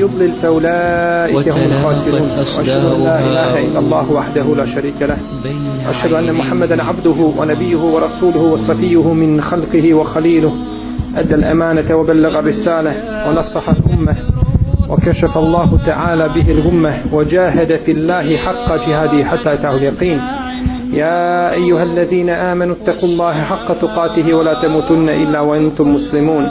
يضلل فأولئك هم الخاسرون. وأشهد أن لا إله إلا الله وحده لا شريك له. وأشهد أن محمدا عبده ونبيه ورسوله وصفيه من خلقه وخليله. أدى الأمانة وبلغ الرسالة ونصح الأمة. وكشف الله تعالى به الغمة. وجاهد في الله حق جهاده حتى أتاه اليقين. يا أيها الذين آمنوا اتقوا الله حق تقاته ولا تموتن إلا وأنتم مسلمون.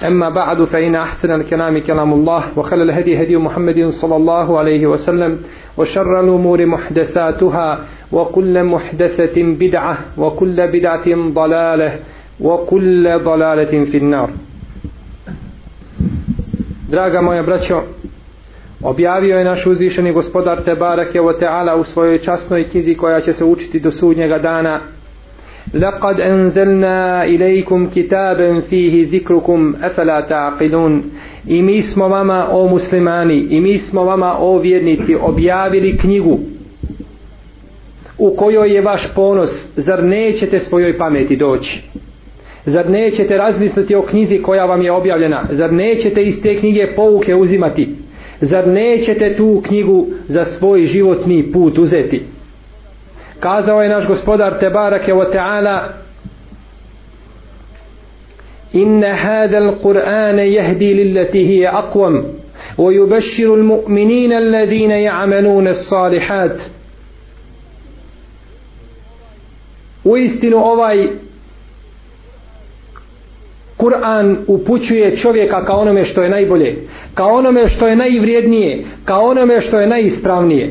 أما بعد فإن أحسن الكلام كلام الله وخل الهدي هدي محمد صلى الله عليه وسلم وشر الأمور محدثاتها وكل محدثة بدعة وكل بدعة ضلالة وكل ضلالة في النار Draga moja braćo, objavio je naš uzvišeni gospodar Tebarak je Teala u svojoj časnoj knjizi koja će se učiti do sudnjega dana لقد أنزلنا إليكم كتابا فيه ذكركم أفلا تعقلون i mi smo vama o muslimani i mi smo vama o vjernici objavili knjigu u kojoj je vaš ponos zar nećete svojoj pameti doći zar nećete razmisliti o knjizi koja vam je objavljena zar nećete iz te knjige pouke uzimati zar nećete tu knjigu za svoj životni put uzeti kazao je naš gospodar Tebarake wa ta'ala إن هذا القرآن يهدي للتي هي أقوم ويبشر المؤمنين الذين يعملون الصالحات uistinu ovaj Kur'an upućuje čovjeka ka onome što je najbolje, ka onome što je najvrijednije, ka onome što je najispravnije.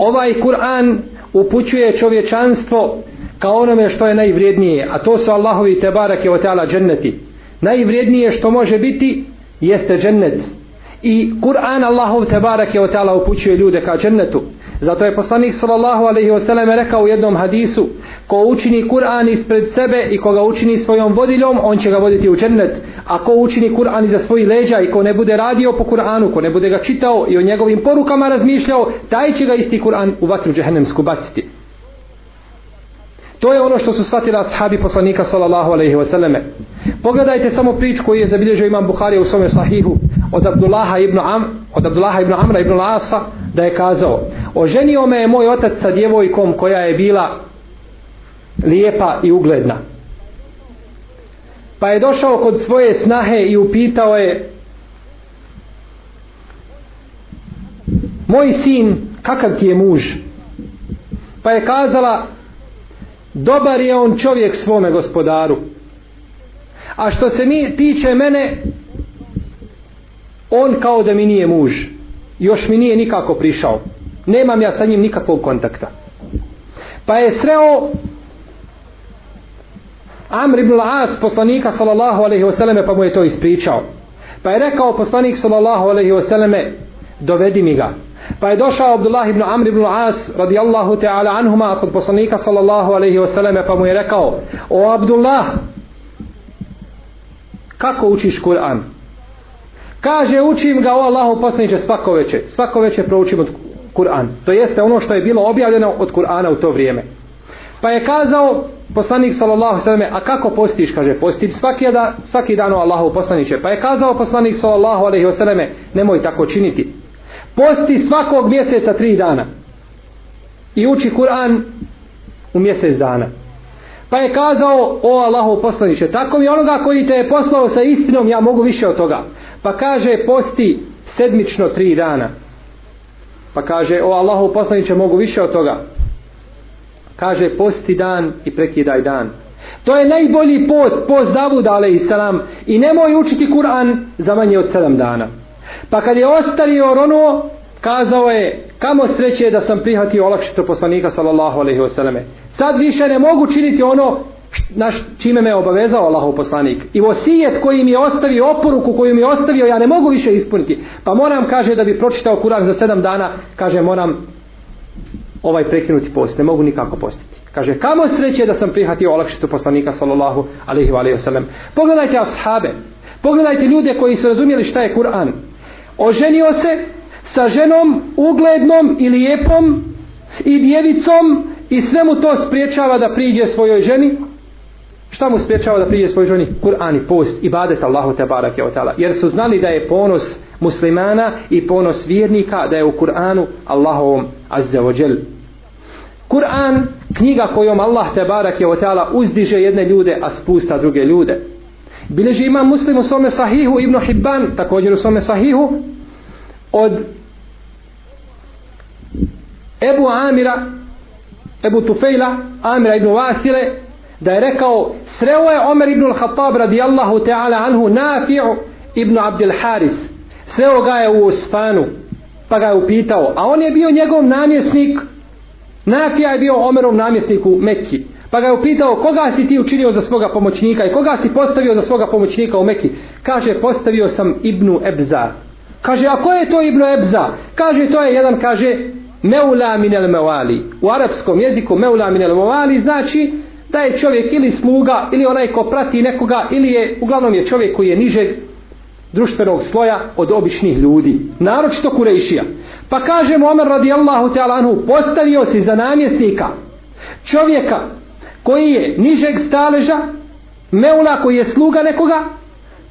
Ovaj Kur'an upućuje čovječanstvo ka onome što je najvrijednije, a to su Allahovi tebarake o teala dženneti. Najvrijednije što može biti jeste džennet. I Kur'an Allahov tebarake o teala upućuje ljude ka džennetu. Zato je poslanik sallallahu alejhi ve rekao u jednom hadisu: Ko učini Kur'an ispred sebe i koga učini svojom vodiljom, on će ga voditi u džennet. A ko učini Kur'an iza svojih leđa i ko ne bude radio po Kur'anu, ko ne bude ga čitao i o njegovim porukama razmišljao, taj će ga isti Kur'an u vatru džehennemsku baciti. To je ono što su shvatili ashabi poslanika sallallahu alejhi ve selleme. Pogledajte samo priču koju je zabilježio Imam Buhari u svom sahihu od Abdullaha ibn Am, od Abdullaha ibn Amra ibn Lasa da je kazao: "Oženio me je moj otac sa djevojkom koja je bila lijepa i ugledna." Pa je došao kod svoje snahe i upitao je Moj sin, kakav ti je muž? Pa je kazala dobar je on čovjek svome gospodaru. A što se mi tiče mene on kao da mi nije muž. Još mi nije nikako prišao. Nemam ja sa njim nikakvog kontakta. Pa je sreo Amr ibn As poslanika sallallahu alaihi wasallam pa mu je to ispričao. Pa je rekao poslanik sallallahu alaihi selleme dovedi mi ga. Pa je došao Abdullah ibn Amr ibn As radijallahu ta'ala anhuma kod poslanika sallallahu alaihi wa sallam pa mu je rekao O Abdullah kako učiš Kur'an? Kaže učim ga o Allahu poslaniče svako veče. Svako veče proučim od Kur'an. To jeste ono što je bilo objavljeno od Kur'ana u to vrijeme. Pa je kazao poslanik sallallahu alejhi ve a kako postiš kaže postim svaki dan svaki dan o Allahu poslanice pa je kazao poslanik sallallahu alejhi ve selleme nemoj tako činiti posti svakog mjeseca tri dana. I uči Kur'an u mjesec dana. Pa je kazao o Allahu poslaniće, tako mi onoga koji te je poslao sa istinom ja mogu više od toga. Pa kaže posti sedmično tri dana. Pa kaže o Allahu poslaniće, mogu više od toga. Kaže posti dan i prekidaj dan. To je najbolji post post Davuda alaihissalam i nemoj učiti Kur'an za manje od sedam dana. Pa kad je ostario ono, kazao je, kamo sreće da sam prihvatio olakšicu poslanika sallallahu alaihi wasallam. Sad više ne mogu činiti ono naš, čime me obavezao Allahov poslanik. I vosijet koji mi je ostavio oporuku koju mi je ostavio ja ne mogu više ispuniti. Pa moram kaže da bi pročitao Kur'an za sedam dana kaže moram ovaj prekinuti post ne mogu nikako postiti. Kaže kamo sreće da sam prihvatio olakšicu poslanika sallallahu alaihi wa sallam pogledajte ashabe pogledajte ljude koji su razumjeli šta je Kur'an oženio se sa ženom uglednom i lijepom i djevicom i sve mu to spriječava da priđe svojoj ženi. Šta mu spriječava da priđe svojoj ženi? Kur'an i post i badet Allahu te barake otala jer su znali da je ponos muslimana i ponos vjernika da je u Kur'anu Allahovom azza wa džel Kur'an knjiga kojom Allah te barake otala uzdiže jedne ljude a spusta druge ljude bileži imam muslim u svome sahihu Ibn Hibban također u svome sahihu od Ebu Amira Ebu Tufejla Amira ibn Vasile da je rekao sreo je Omer ibn al-Khattab radijallahu ta'ala anhu Nafi'u ibn Abdil Haris. Sreo ga je u Osfanu pa ga je upitao a on je bio njegov namjesnik. Nafija je bio Omerov namjesnik u Mekki pa ga je upitao koga si ti učinio za svoga pomoćnika i koga si postavio za svoga pomoćnika u Mekki? Kaže postavio sam Ibnu Ebza. Kaže a ko je to Ibnu Ebza? Kaže to je jedan kaže Meula minel mevali. U arapskom jeziku Meula minel mevali znači da je čovjek ili sluga ili onaj ko prati nekoga ili je uglavnom je čovjek koji je nižeg društvenog sloja od običnih ljudi naročito Kurejšija. Pa kaže Omer radijallahu ta'ala anhu postavio si za namjesnika čovjeka koji je nižeg staleža meula koji je sluga nekoga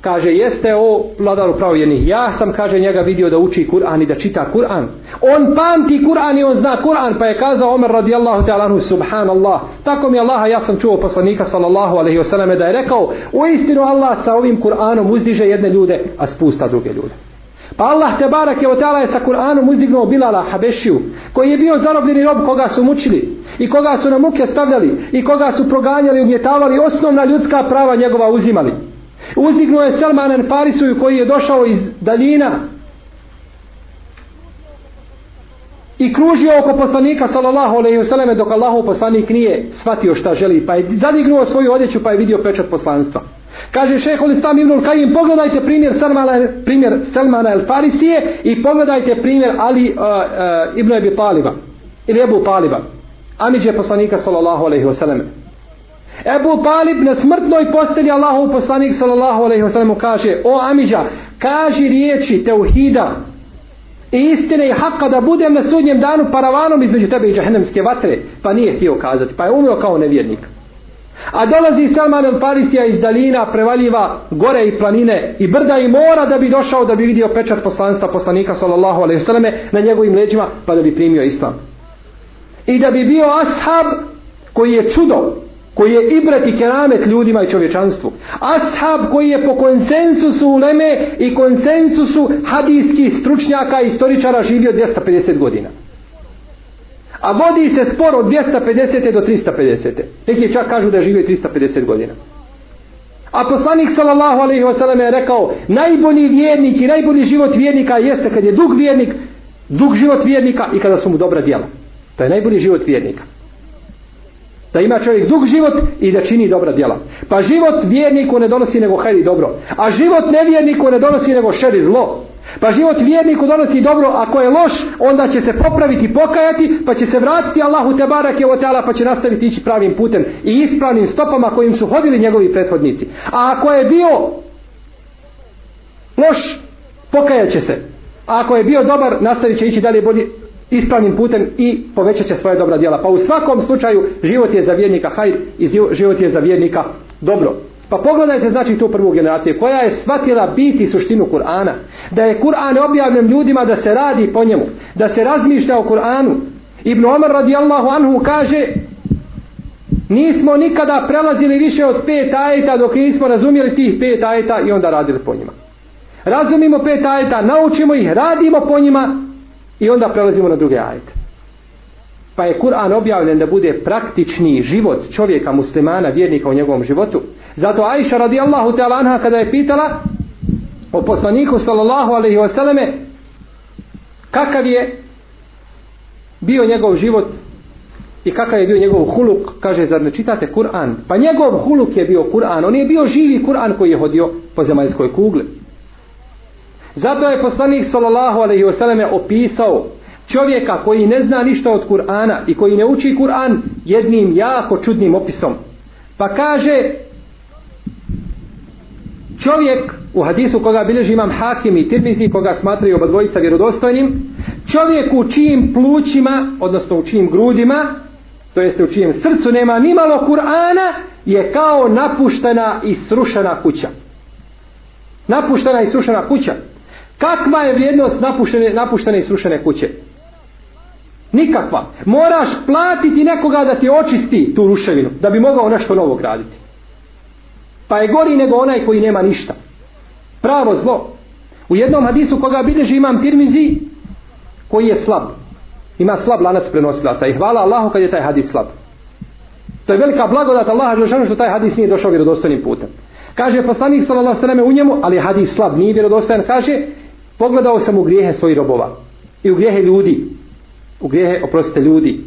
kaže jeste o vladaru pravovjernih ja sam kaže njega vidio da uči Kur'an i da čita Kur'an. On pamti Kur'an i on zna Kur'an pa je kazao Omer radijallahu ta'ala anhu subhanallah. Tako mi Allaha ja sam čuo poslanika sallallahu alaihi wasallam da je rekao u istinu Allah sa ovim Kur'anom uzdiže jedne ljude a spusta druge ljude. Pa Allah te barak je je sa Kur'anom uzdignuo Bilala Habešiju, koji je bio zarobljeni rob koga su mučili i koga su na muke stavljali i koga su proganjali, ugnjetavali, osnovna ljudska prava njegova uzimali. Uzdignuo je Salman al Farisuju koji je došao iz daljina i kružio oko poslanika sallallahu alejhi ve selleme dok Allahov poslanik nije shvatio šta želi pa je zadignuo svoju odjeću pa je vidio pečat poslanstva. Kaže šejh Islam ibn Kajim, pogledajte primjer Selmana, primjer Selmana al Farisije i pogledajte primjer Ali uh, uh, ibn Abi Taliba ili Ebu Taliba. Amidže poslanika sallallahu alejhi ve. Ebu Talib na smrtnoj posteli Allahov poslanik sallallahu alejhi ve kaže: "O Amidža, kaži riječi tauhida i istine i haka da budem na sudnjem danu paravanom između tebe i džahennemske vatre." Pa nije htio kazati, pa je umio kao nevjernik. A dolazi Salman el Farisija iz dalina, prevaljiva gore i planine i brda i mora da bi došao da bi vidio pečat poslanstva poslanika sallallahu alejhi ve selleme na njegovim leđima pa da bi primio islam. I da bi bio ashab koji je čudo koji je ibret i keramet ljudima i čovječanstvu. Ashab koji je po konsensusu uleme i konsensusu hadijskih stručnjaka i istoričara živio 250 godina. A vodi se spor od 250. do 350. Neki čak kažu da žive 350 godina. A poslanik sallallahu alejhi ve sellem je rekao najbolji vjernik i najbolji život vjernika jeste kad je dug vjernik, dug život vjernika i kada su mu dobra djela. To je najbolji život vjernika. Da ima čovjek dug život i da čini dobra djela. Pa život vjerniku ne donosi nego hajri dobro. A život nevjerniku ne donosi nego šeri zlo. Pa život vjerniku donosi dobro, ako je loš, onda će se popraviti, pokajati, pa će se vratiti Allahu te barake o teala, pa će nastaviti ići pravim putem i ispravnim stopama kojim su hodili njegovi prethodnici. A ako je bio loš, pokajat će se. A ako je bio dobar, nastavit će ići dalje bolje, ispravnim putem i povećat će svoje dobra djela. Pa u svakom slučaju život je za vjernika hajr i život je za vjernika dobro. Pa pogledajte znači tu prvu generaciju koja je shvatila biti suštinu Kur'ana. Da je Kur'an objavljen ljudima da se radi po njemu. Da se razmišlja o Kur'anu. Ibn Omar radijallahu anhu kaže nismo nikada prelazili više od pet ajeta dok nismo razumjeli tih pet ajeta i onda radili po njima. Razumimo pet ajeta, naučimo ih, radimo po njima I onda prelazimo na druge ajete. Pa je Kur'an objavljen da bude praktični život čovjeka muslimana, vjernika u njegovom životu. Zato Aisha radijallahu ta'ala anha kada je pitala o poslaniku sallallahu alaihi wasallame kakav je bio njegov život I kakav je bio njegov huluk, kaže, zar ne čitate Kur'an? Pa njegov huluk je bio Kur'an, on je bio živi Kur'an koji je hodio po zemaljskoj kugli. Zato je poslanik sallallahu alaihi selleme opisao čovjeka koji ne zna ništa od Kur'ana i koji ne uči Kur'an jednim jako čudnim opisom. Pa kaže čovjek u hadisu koga bilježi imam hakim i tirmizi koga smatraju oba dvojica vjerodostojnim čovjek u čijim plućima odnosno u čijim grudima to jeste u čijem srcu nema ni malo Kur'ana je kao napuštena i srušena kuća napuštena i srušena kuća kakva je vrijednost napuštene, napuštene i srušene kuće? Nikakva. Moraš platiti nekoga da ti očisti tu ruševinu da bi mogao nešto novo graditi. Pa je gori nego onaj koji nema ništa. Pravo zlo. U jednom hadisu koga bilježi imam tirmizi koji je slab. Ima slab lanac prenosilaca i hvala Allahu kad je taj hadis slab. To je velika blagodat Allaha Žešanu što taj hadis nije došao vjerodostojnim putem. Kaže poslanik sallallahu alejhi ve u njemu ali je hadis slab nije vjerodostojan kaže pogledao sam u grijehe svojih robova i u grijehe ljudi. U grijehe oprostite ljudi.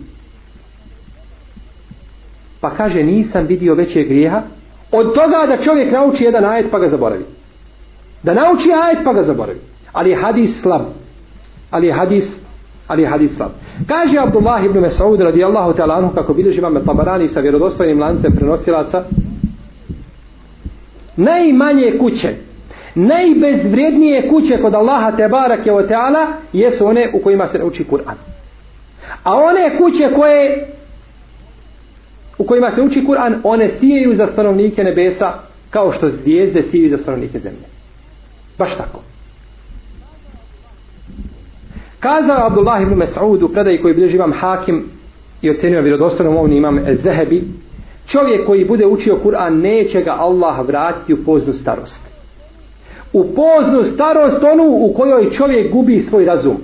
Pa kaže nisam vidio veće grijeha od toga da čovjek nauči jedan ajet pa ga zaboravi. Da nauči ajet pa ga zaboravi. Ali je hadis slab. Ali je hadis ali je hadis slab. Kaže Abdullah ibn Mas'ud radijallahu ta'ala anhu kako bilježi imam Tabarani sa vjerodostojnim lancem prenosilaca najmanje kuće najbezvrijednije kuće kod Allaha te barak je o teala jesu one u kojima se uči Kur'an. A one kuće koje u kojima se uči Kur'an one sijeju za stanovnike nebesa kao što zvijezde sijeju za stanovnike zemlje. Baš tako. Kazao Abdullah ibn Mas'ud u predaji koji bilježi imam hakim i ocenio vjerodostojnom ovni imam Zehebi čovjek koji bude učio Kur'an neće ga Allah vratiti u poznu starost u poznu starost onu u kojoj čovjek gubi svoj razum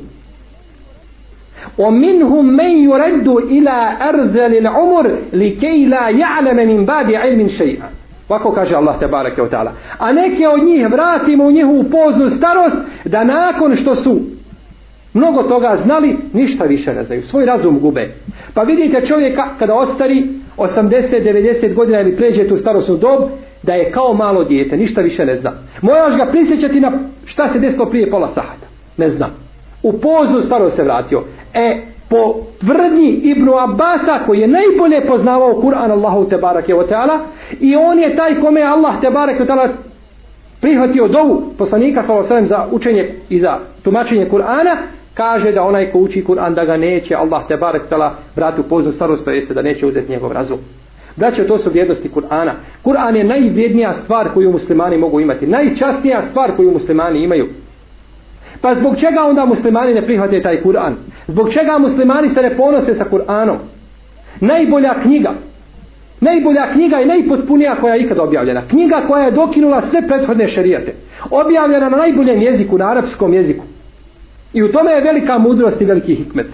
ومنهم من يرد إلى أرذل العمر لكي لا يعلم من بعد علم شيئا Ovako kaže Allah te barake od ta'ala. A neke od njih vratimo u njihovu poznu starost da nakon što su mnogo toga znali, ništa više ne znaju. Svoj razum gube. Pa vidite čovjeka kada ostari 80-90 godina ili pređe tu starostnu dob, da je kao malo dijete, ništa više ne zna. Moraš ga prisjećati na šta se desilo prije pola sahata. Ne znam. U poznu starost se vratio. E, po tvrdnji Ibnu Abasa koji je najbolje poznavao Kur'an Allahu te barake o teala i on je taj kome Allah te barake o teala prihvatio dovu poslanika sa za učenje i za tumačenje Kur'ana kaže da onaj ko uči Kur'an da ga neće Allah te barek tala vrati u poznu starost to jeste da neće uzeti njegov razum Braćo, to su vrijednosti Kur'ana. Kur'an je najvrijednija stvar koju muslimani mogu imati. Najčastnija stvar koju muslimani imaju. Pa zbog čega onda muslimani ne prihvate taj Kur'an? Zbog čega muslimani se ne ponose sa Kur'anom? Najbolja knjiga. Najbolja knjiga i najpotpunija koja je ikada objavljena. Knjiga koja je dokinula sve prethodne šerijate. Objavljena na najboljem jeziku, na arapskom jeziku. I u tome je velika mudrost i veliki hikmet.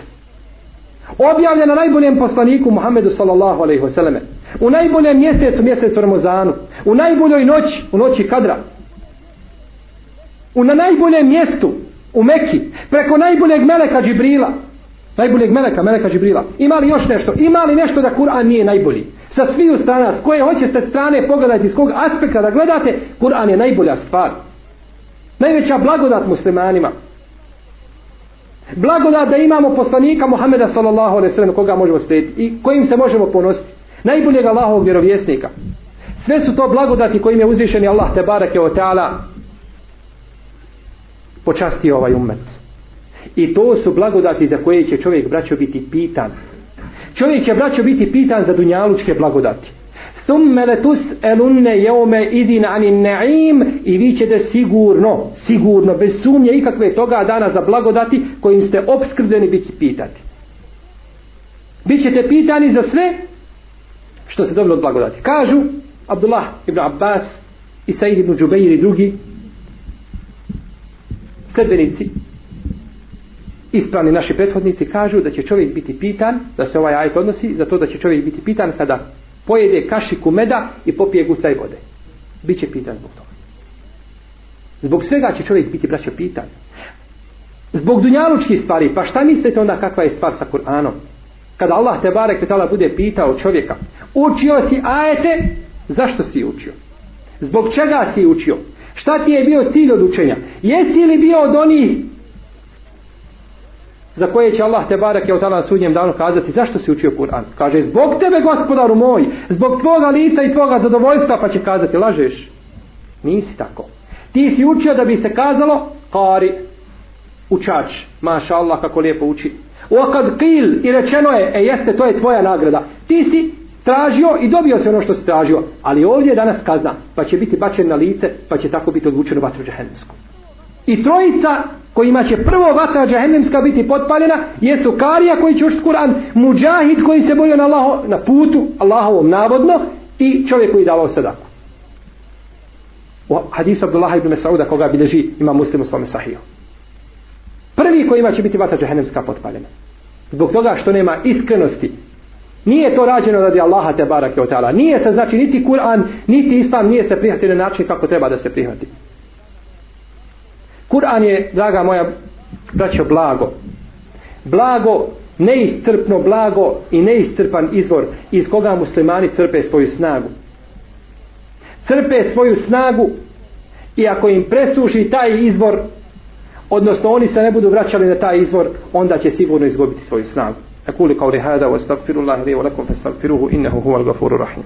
Objavljena na najboljem poslaniku Muhammedu sallallahu alaihi wasallam. U najboljem mjesecu, mjesecu Ramazanu. U najboljoj noći, u noći kadra. U na najboljem mjestu, u Mekki. Preko najboljeg meleka Džibrila. Najboljeg meleka, meleka Džibrila. Ima li još nešto, ima li nešto da Kur'an nije najbolji? Sa sviju strana, s koje hoćete strane pogledati, s kog aspekta da gledate Kur'an je najbolja stvar. Najveća blagodat muslimanima blagodat da imamo poslanika Muhameda sallallahu alejhi ve sellem koga možemo slijediti i kojim se možemo ponositi najboljeg Allahovog vjerovjesnika sve su to blagodati kojim je uzvišeni Allah te bareke o ta'ala počastio ovaj ummet. I to su blagodati za koje će čovjek braćo biti pitan. Čovjek će braćo biti pitan za dunjalučke blagodati. Thumme letus elunne jeume idin ani naim i vi ćete sigurno, sigurno, bez sumnje ikakve toga dana za blagodati kojim ste obskrbljeni biti pitati. Bićete pitani za sve što se dobilo od blagodati. Kažu Abdullah ibn Abbas i Said ibn Džubeir i drugi sledbenici ispravni naši prethodnici kažu da će čovjek biti pitan da se ovaj ajet odnosi za to da će čovjek biti pitan kada pojede kašiku meda i popije gucaj vode. Biće pitan zbog toga. Zbog svega će čovjek biti braćo pitan. Zbog dunjalučkih stvari pa šta mislite onda kakva je stvar sa Kur'anom? Kada Allah te barek petala bude pitao čovjeka učio si ajete? Zašto si učio? Zbog čega si učio? Šta ti je bio cilj od učenja? Jesi li bio od onih za koje će Allah te barak je u sudnjem danu kazati zašto si učio Kur'an kaže zbog tebe gospodaru moj zbog tvoga lica i tvoga zadovoljstva pa će kazati lažeš nisi tako ti si učio da bi se kazalo kari učač maša Allah kako lijepo uči Uakad qil i rečeno je, e jeste, to je tvoja nagrada. Ti si tražio i dobio se ono što si tražio. Ali ovdje je danas kazna, pa će biti bačen na lice, pa će tako biti odvučeno vatru džahennemsku. I trojica kojima će prvo vatra džahennemska biti potpaljena, jesu Karija koji će učiti Kur'an, Mujahid koji se borio na, Allaho, na putu, Allahovom navodno, i čovjek koji davao sadaku. U hadisu Abdullah ibn Mas'uda koga bilježi ima muslim u svome sahiju. Prvi kojima će biti vatra džahennemska potpaljena. Zbog toga što nema iskrenosti. Nije to rađeno radi Allaha te barake o ta'ala. Nije se znači niti Kur'an, niti Islam nije se prihvatio na način kako treba da se prihvati. Kur'an je, draga moja braćo, blago. Blago, neistrpno blago i neistrpan izvor iz koga muslimani crpe svoju snagu. Crpe svoju snagu i ako im presuši taj izvor, odnosno oni se ne budu vraćali na taj izvor, onda će sigurno izgubiti svoju snagu. أقول قولي هذا واستغفر الله لي ولكم فاستغفروه إنه هو الغفور الرحيم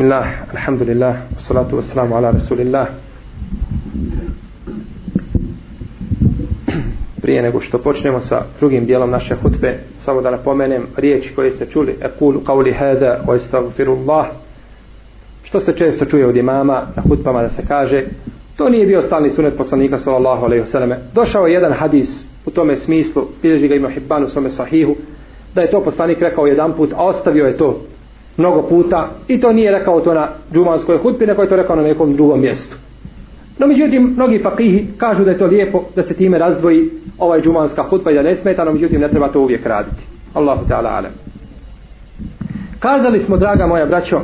Bismillah, alhamdulillah, salatu wassalamu ala rasulillah. Prije nego što počnemo sa drugim dijelom naše hutbe, samo da napomenem riječi koje ste čuli, ekul qawli hada wa istagfirullah, što se često čuje od imama na hutbama da se kaže, to nije bio stalni sunet poslanika sallallahu alaihi wasallam. Došao je jedan hadis u tome smislu, bilježi ga ima Hibban u svome sahihu, da je to poslanik rekao jedan put, a ostavio je to mnogo puta i to nije rekao to na džumanskoj hutbi, nego je to rekao na nekom drugom mjestu. No međutim, mnogi fakihi kažu da je to lijepo da se time razdvoji ovaj džumanska hutba i da ne smeta, no međutim ne treba to uvijek raditi. Allahu ta'ala alem. Kazali smo, draga moja braćo,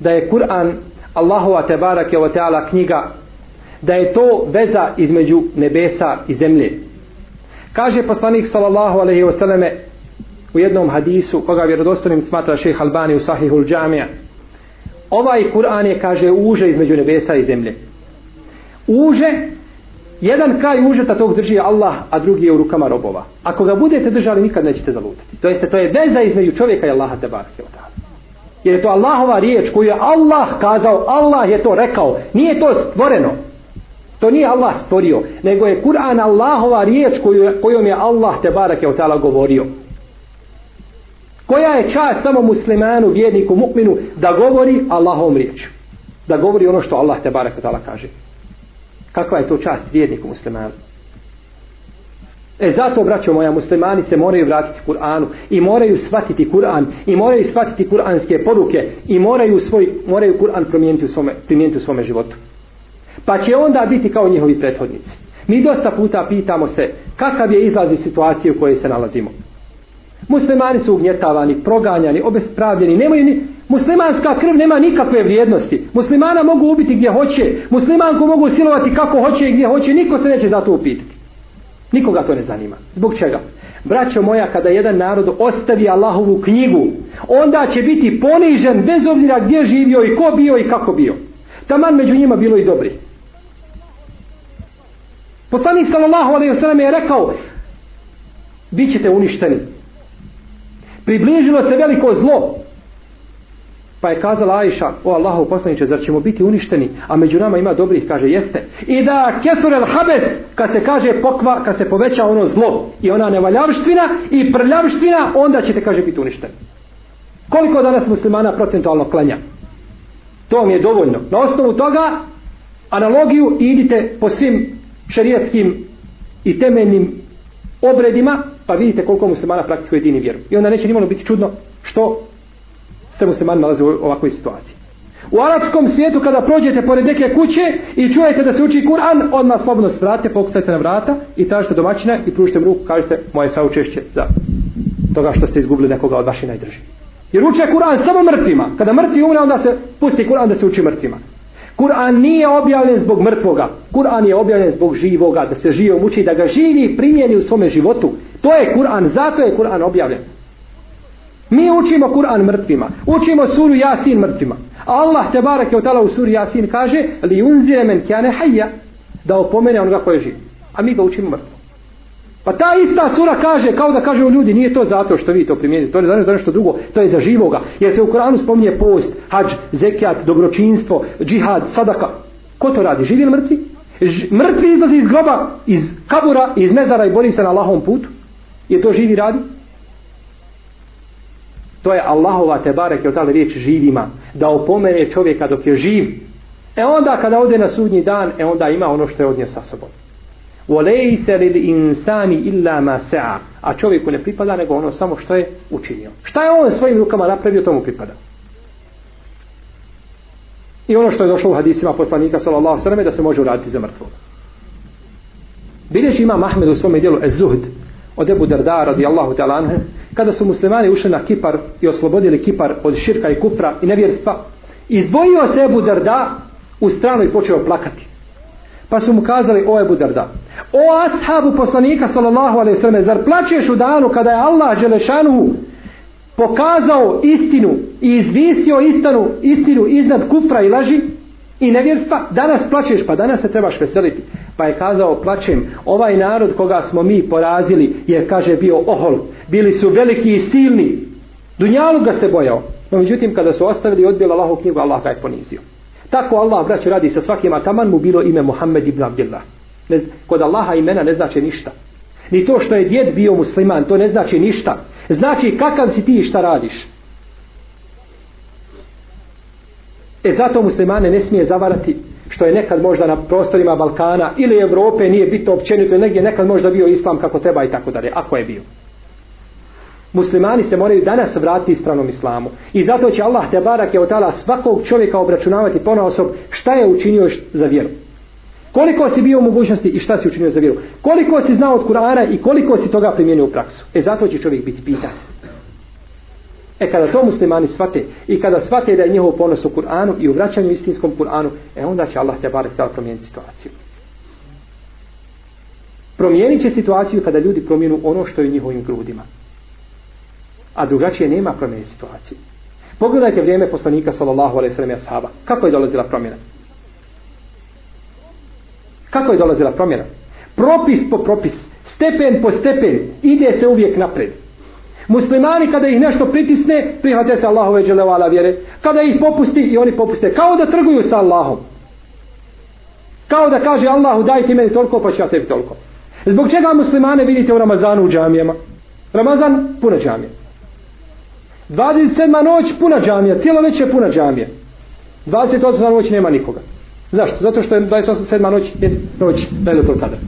da je Kur'an Allahova tebarake o ta'ala knjiga da je to veza između nebesa i zemlje. Kaže poslanik sallallahu alejhi ve selleme u jednom hadisu koga vjerodostojnim smatra Šejh Albani u Sahihul Džamija. Ovaj Kur'an je kaže uže između nebesa i zemlje. Uže jedan kraj užeta tog drži Allah, a drugi je u rukama robova. Ako ga budete držali, nikad nećete zalutati. To jeste, to je veza između čovjeka i Allaha te barake Jer je to Allahova riječ koju je Allah kazao, Allah je to rekao. Nije to stvoreno. To nije Allah stvorio, nego je Kur'an Allahova riječ koju, kojom je Allah te barake od tala govorio. Koja je čast samo muslimanu, vjerniku, mukminu da govori Allahovom riječu. Da govori ono što Allah te barek tala kaže. Kakva je to čast vjerniku muslimanu? E zato, braćo moja, muslimani se moraju vratiti Kur'anu i moraju shvatiti Kur'an i moraju shvatiti kur'anske poruke i moraju svoj moraju Kur'an promijeniti u svome, primijeniti u svome životu. Pa će onda biti kao njihovi prethodnici. Mi dosta puta pitamo se kakav je izlaz iz situacije u kojoj se nalazimo. Muslimani su ugnjetavani, proganjani, obespravljeni, nemaju ni... Muslimanska krv nema nikakve vrijednosti. Muslimana mogu ubiti gdje hoće, muslimanku mogu silovati kako hoće i gdje hoće, niko se neće za to upitati. Nikoga to ne zanima. Zbog čega? Braćo moja, kada jedan narod ostavi Allahovu knjigu, onda će biti ponižen bez obzira gdje živio i ko bio i kako bio. Taman među njima bilo i dobri. Poslanik sallallahu alejhi ve sellem je rekao "Bićete uništeni. Približilo se veliko zlo. Pa je kazala Ajša, o Allahu poslaniče, zar ćemo biti uništeni, a među nama ima dobrih, kaže, jeste. I da kefur el habet, kad se kaže pokva, kad se poveća ono zlo i ona nevaljavština i prljavština, onda ćete, kaže, biti uništeni. Koliko danas muslimana procentualno klanja? To mi je dovoljno. Na osnovu toga, analogiju idite po svim šerijetskim i temeljnim obredima, pa vidite koliko muslimana praktikuje dini vjeru. I onda neće nimalo biti čudno što se muslimani nalaze u ovakvoj situaciji. U arapskom svijetu kada prođete pored neke kuće i čujete da se uči Kur'an, odmah slobodno svrate, pokusajte na vrata i tražite domaćina i pružite mu ruku, kažete moje saučešće za toga što ste izgubili nekoga od vaših najdržih. Jer uče Kur'an samo mrtvima. Kada mrtvi umre, onda se pusti Kur'an da se uči mrtvima. Kur'an nije objavljen zbog mrtvoga. Kur'an je objavljen zbog živoga, da se živo muči, da ga živi i primjeni u svome životu. To je Kur'an, zato je Kur'an objavljen. Mi učimo Kur'an mrtvima. Učimo suru Jasin mrtvima. Allah te barak je u suri Jasin kaže li unzire men kjane hajja da opomene onoga koje živi. A mi ga učimo mrtvima. Pa ta ista sura kaže, kao da kaže u ljudi, nije to zato što vi to primijenite, to je znači za nešto drugo, to je za živoga. Jer se u Koranu spominje post, hađ, zekijat, dobročinstvo, džihad, sadaka. Ko to radi? Živi ili mrtvi? Ž mrtvi izlazi iz groba, iz kabura, iz mezara i bori se na Allahom putu? Je to živi radi? To je Allahova te barek je od riječ živima. Da opomene čovjeka dok je živ. E onda kada ode na sudnji dan, e onda ima ono što je odnio sa sobom. وَلَيْسَ لِلْإِنسَانِ إِلَّا مَا سَعَ A čovjeku ne pripada nego ono samo što je učinio. Šta je on svojim rukama napravio, tomu pripada. I ono što je došlo u hadisima poslanika sallallahu sallam da se može uraditi za mrtvog. Bilješ ima Mahmed u svome dijelu Ez-Zuhd od Ebu Darda radijallahu ta'ala anhe kada su muslimani ušli na Kipar i oslobodili Kipar od širka i kufra i nevjerstva izdvojio se Ebu Darda u stranu i počeo plakati Pa su mu kazali, o Ebu Derda, o ashabu poslanika sallallahu alaihi sallam, zar plaćeš u danu kada je Allah Đelešanu pokazao istinu i izvisio istanu, istinu iznad kufra i laži i nevjerstva, danas plaćeš, pa danas se trebaš veseliti. Pa je kazao, plaćem, ovaj narod koga smo mi porazili, je, kaže, bio ohol, bili su veliki i silni, Dunjalu ga se bojao. No, međutim, kada su ostavili i odbili Allahu knjigu, Allah ga je ponizio. Tako Allah, braću, radi sa svakim, a taman mu bilo ime Muhammed ibn Abdillah. Ne, kod Allaha imena ne znači ništa. Ni to što je djed bio musliman, to ne znači ništa. Znači kakav si ti i šta radiš. E zato muslimane ne smije zavarati što je nekad možda na prostorima Balkana ili Evrope nije bitno općenito, negdje nekad možda bio islam kako treba i tako dalje, ako je bio muslimani se moraju danas vratiti ispravnom islamu. I zato će Allah te barak je otala svakog čovjeka obračunavati pona osob šta je učinio za vjeru. Koliko si bio u mogućnosti i šta si učinio za vjeru. Koliko si znao od Kur'ana i koliko si toga primijenio u praksu. E zato će čovjek biti pitan. E kada to muslimani svate i kada svate da je njihov ponos u Kur'anu i u vraćanju istinskom Kur'anu, e onda će Allah te barek tala promijeniti situaciju. Promijenit će situaciju kada ljudi promijenu ono što je u njihovim grudima a drugačije nema promjene situacije. Pogledajte vrijeme poslanika sallallahu alejhi ve sellem ashaba. Kako je dolazila promjena? Kako je dolazila promjena? Propis po propis, stepen po stepen, ide se uvijek napred. Muslimani kada ih nešto pritisne, prihvate se Allahove dželevala vjere. Kada ih popusti i oni popuste, kao da trguju sa Allahom. Kao da kaže Allahu daj ti meni toliko pa ću ja tebi toliko. Zbog čega muslimane vidite u Ramazanu u džamijama? Ramazan puna džamije. 27. noć puna džamija, cijelo noć je puna džamija. 28. noć nema nikoga. Zašto? Zato što je 27. noć je noć Lejletul Kadra.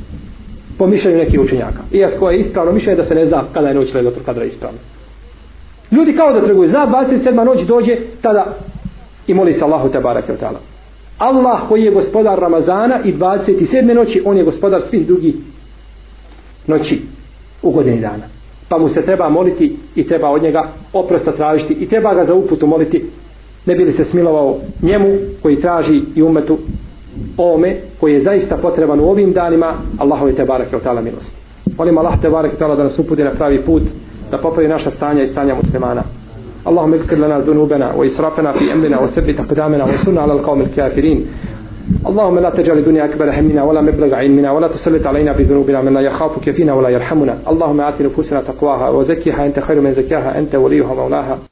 Po mišljenju nekih učenjaka. Iako je ispravno mišljenje da se ne zna kada je noć Lejletul Kadra ispravno. Ljudi kao da trguju. Za 27. noć dođe tada i moli se Allahu te barake od tala. Allah koji je gospodar Ramazana i 27. noći, on je gospodar svih drugih noći u godini dana pa mu se treba moliti i treba od njega oprosta tražiti i treba ga za uputu moliti ne bi li se smilovao njemu koji traži i umetu ome koji je zaista potreban u ovim danima Allahove te barake o tala milosti molim Allah te barake da nas uputi na pravi put da popravi naša stanja i stanja muslimana اللهم اغفر لنا ذنوبنا وإسرافنا في أمرنا وثبت أقدامنا وانصرنا على القوم الكافرين اللهم لا تجعل الدنيا أكبر همنا ولا مبلغ علمنا ولا تسلط علينا بذنوبنا من لا يخافك فينا ولا يرحمنا اللهم آت نفوسنا تقواها وزكيها أنت خير من زكاها أنت وليها مولاها